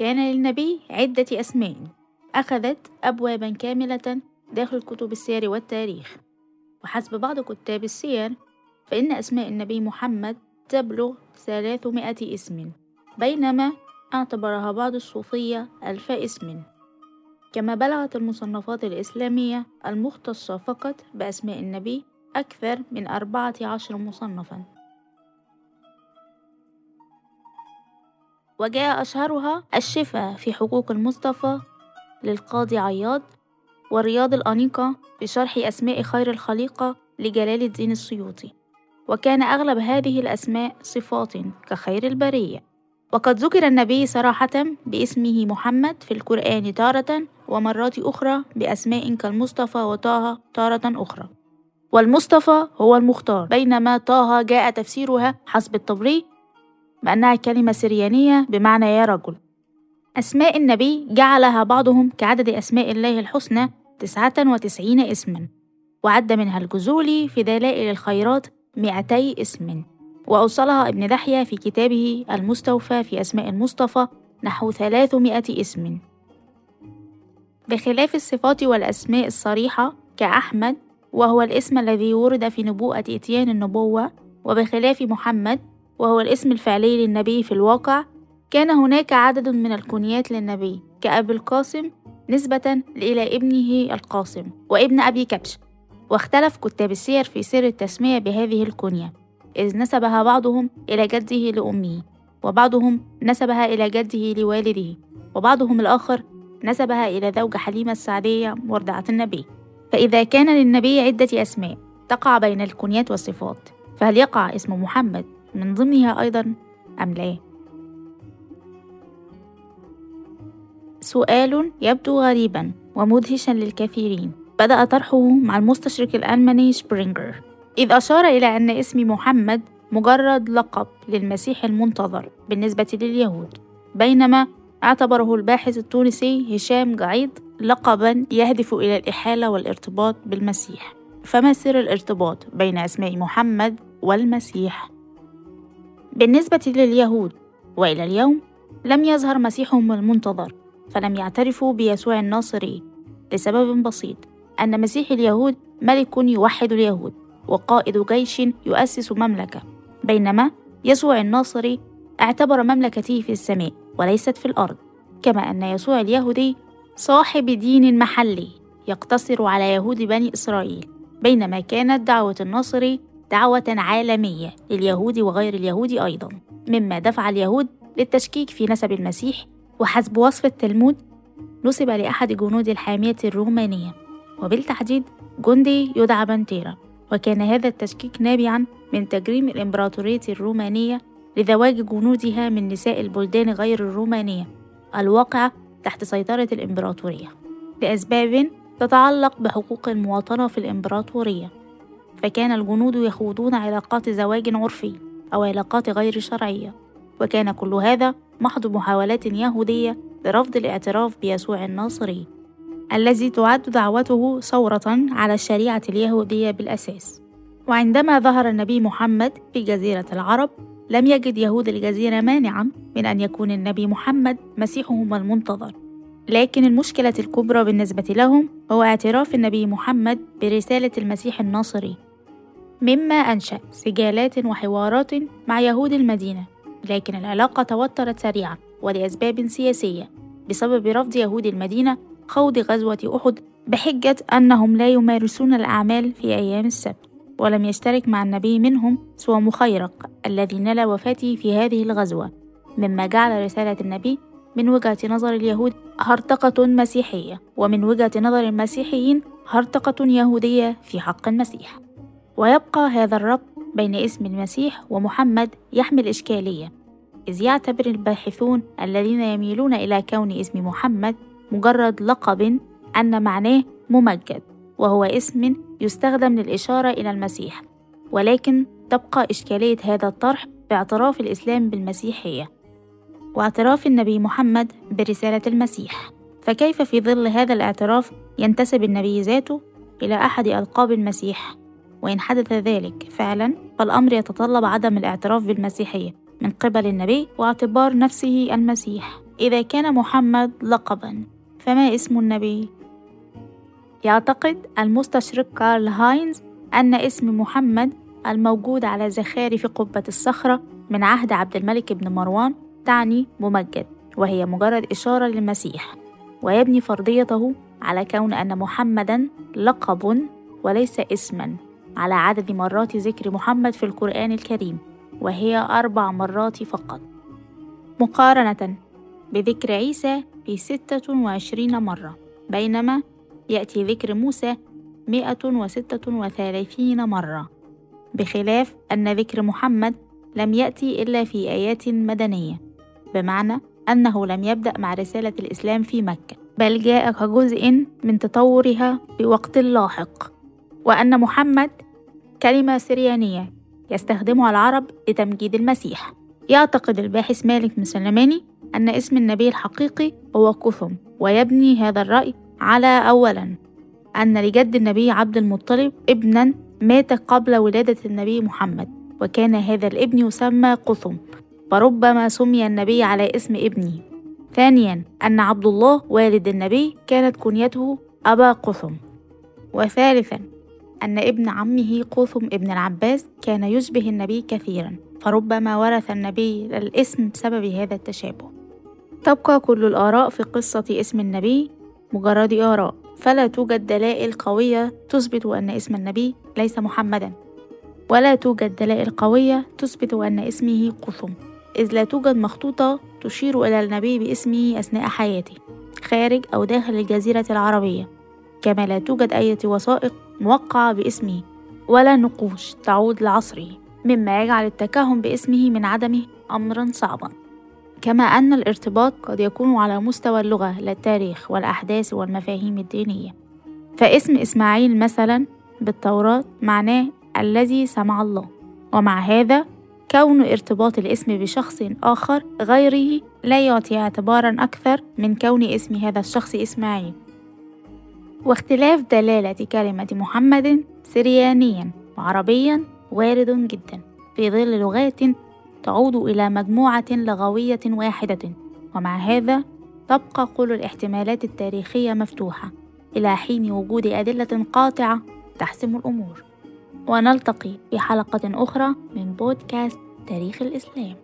كان للنبي عدة أسماء. أخذت أبوابا كاملة داخل كتب السير والتاريخ. وحسب بعض كتاب السير فإن أسماء النبي محمد تبلغ ثلاثمائة اسم بينما أعتبرها بعض الصوفية ألف اسم. كما بلغت المصنفات الإسلامية المختصة فقط بأسماء النبي أكثر من أربعة عشر مصنفا. وجاء أشهرها الشفاء في حقوق المصطفى للقاضي عياض ورياض الأنيقة بشرح أسماء خير الخليقة لجلال الدين السيوطي. وكان أغلب هذه الأسماء صفات كخير البرية. وقد ذكر النبي صراحة باسمه محمد في القرآن تارة ومرات أخرى بأسماء كالمصطفى وطه تارة أخرى. والمصطفى هو المختار. بينما طه جاء تفسيرها حسب الطبري بأنها كلمة سريانية بمعنى يا رجل. أسماء النبي جعلها بعضهم كعدد أسماء الله الحسنى تسعة وتسعين اسما وعد منها الجزولي في دلائل الخيرات مئتي اسم وأوصلها ابن دحية في كتابه المستوفى في أسماء المصطفى نحو ثلاثمائة اسم. بخلاف الصفات والأسماء الصريحة كأحمد وهو الاسم الذي ورد في نبوءة إتيان النبوة وبخلاف محمد وهو الاسم الفعلي للنبي في الواقع كان هناك عدد من الكنيات للنبي كأبي القاسم نسبة إلى ابنه القاسم وابن أبي كبش واختلف كتاب السير في سر التسمية بهذه الكنية إذ نسبها بعضهم إلى جده لأمه وبعضهم نسبها إلى جده لوالده وبعضهم الآخر نسبها إلى زوج حليمة السعدية مرضعة النبي. فإذا كان للنبي عدة أسماء تقع بين الكنيات والصفات فهل يقع اسم محمد من ضمنها أيضا أم لا؟ سؤال يبدو غريبا ومدهشا للكثيرين بدأ طرحه مع المستشرق الألماني شبرينجر إذ أشار إلى أن اسم محمد مجرد لقب للمسيح المنتظر بالنسبة لليهود بينما اعتبره الباحث التونسي هشام جعيد لقبا يهدف إلى الإحالة والارتباط بالمسيح فما سر الارتباط بين أسماء محمد والمسيح؟ بالنسبة لليهود وإلى اليوم لم يظهر مسيحهم المنتظر فلم يعترفوا بيسوع الناصري لسبب بسيط أن مسيح اليهود ملك يوحد اليهود وقائد جيش يؤسس مملكة بينما يسوع الناصري اعتبر مملكته في السماء وليست في الأرض كما أن يسوع اليهودي صاحب دين محلي يقتصر على يهود بني إسرائيل بينما كانت دعوة الناصري دعوة عالمية لليهود وغير اليهود أيضا مما دفع اليهود للتشكيك في نسب المسيح وحسب وصف التلمود نسب لأحد جنود الحامية الرومانية. وبالتحديد جندي يدعى بنتيرا وكان هذا التشكيك نابعا من تجريم الإمبراطورية الرومانية لزواج جنودها من نساء البلدان غير الرومانية الواقعة تحت سيطرة الإمبراطورية. لأسباب تتعلق بحقوق المواطنة في الإمبراطورية. فكان الجنود يخوضون علاقات زواج عرفي أو علاقات غير شرعية. وكان كل هذا محض محاولات يهودية لرفض الاعتراف بيسوع الناصري الذي تعد دعوته ثورة على الشريعة اليهودية بالأساس. وعندما ظهر النبي محمد في جزيرة العرب لم يجد يهود الجزيرة مانعا من أن يكون النبي محمد مسيحهم المنتظر. لكن المشكلة الكبرى بالنسبة لهم هو اعتراف النبي محمد برسالة المسيح الناصري. مما أنشأ سجالات وحوارات مع يهود المدينة لكن العلاقة توترت سريعا ولأسباب سياسية بسبب رفض يهود المدينة خوض غزوة أحد بحجة أنهم لا يمارسون الأعمال في أيام السبت. ولم يشترك مع النبي منهم سوى مخيرق الذي نال وفاته في هذه الغزوة مما جعل رسالة النبي من وجهة نظر اليهود هرطقة مسيحية ومن وجهة نظر المسيحيين هرطقة يهودية في حق المسيح. ويبقى هذا الربط بين اسم المسيح ومحمد يحمل إشكالية إذ يعتبر الباحثون الذين يميلون إلى كون اسم محمد مجرد لقب أن معناه ممجد وهو اسم يستخدم للإشارة إلى المسيح ولكن تبقى إشكالية هذا الطرح باعتراف الإسلام بالمسيحية واعتراف النبي محمد برسالة المسيح. فكيف في ظل هذا الاعتراف ينتسب النبي ذاته إلى أحد ألقاب المسيح؟ وإن حدث ذلك فعلا فالأمر يتطلب عدم الاعتراف بالمسيحية من قبل النبي واعتبار نفسه المسيح. إذا كان محمد لقبا فما اسم النبي؟ يعتقد المستشرق كارل هاينز أن اسم محمد الموجود على زخارف قبة الصخرة من عهد عبد الملك بن مروان تعني ممجد وهي مجرد إشارة للمسيح. ويبني فرضيته على كون أن محمدا لقب وليس اسما. على عدد مرات ذكر محمد في القرآن الكريم وهي أربع مرات فقط. مقارنة بذكر عيسى في ستة وعشرين مرة بينما يأتي ذكر موسى مئة وستة وثلاثين مرة بخلاف أن ذكر محمد لم يأتي إلا في آيات مدنية بمعنى أنه لم يبدأ مع رسالة الإسلام في مكة. بل جاء كجزء من تطورها في وقت لاحق وأن محمد كلمة سريانية يستخدمها العرب لتمجيد المسيح. يعتقد الباحث مالك مسلماني أن اسم النبي الحقيقي هو كثم ويبني هذا الرأي على أولا أن لجد النبي عبد المطلب ابنا مات قبل ولادة النبي محمد وكان هذا الابن يسمى قثم فربما سمي النبي على اسم ابنه. ثانيا أن عبد الله والد النبي كانت كنيته أبا قثم وثالثا أن ابن عمه قثم ابن العباس كان يشبه النبي كثيرا فربما ورث النبي الاسم بسبب هذا التشابه. تبقى كل الآراء في قصة اسم النبي مجرد آراء فلا توجد دلائل قوية تثبت أن اسم النبي ليس محمدا. ولا توجد دلائل قوية تثبت أن اسمه قثم إذ لا توجد مخطوطة تشير إلى النبي باسمه أثناء حياته خارج أو داخل الجزيرة العربية. كما لا توجد أي وثائق موقعة باسمه ولا نقوش تعود لعصره مما يجعل التكهن باسمه من عدمه أمرا صعبا. كما أن الارتباط قد يكون على مستوى اللغة لا التاريخ والأحداث والمفاهيم الدينية. فاسم إسماعيل مثلا بالتوراة معناه الذي سمع الله ومع هذا كون ارتباط الاسم بشخص آخر غيره لا يعطي اعتبارا أكثر من كون اسم هذا الشخص إسماعيل. واختلاف دلالة كلمة محمد سريانيا وعربيا وارد جدا في ظل لغات تعود إلى مجموعة لغوية واحدة ومع هذا تبقى كل الاحتمالات التاريخية مفتوحة إلى حين وجود أدلة قاطعة تحسم الأمور. ونلتقي في حلقة أخرى من بودكاست تاريخ الإسلام.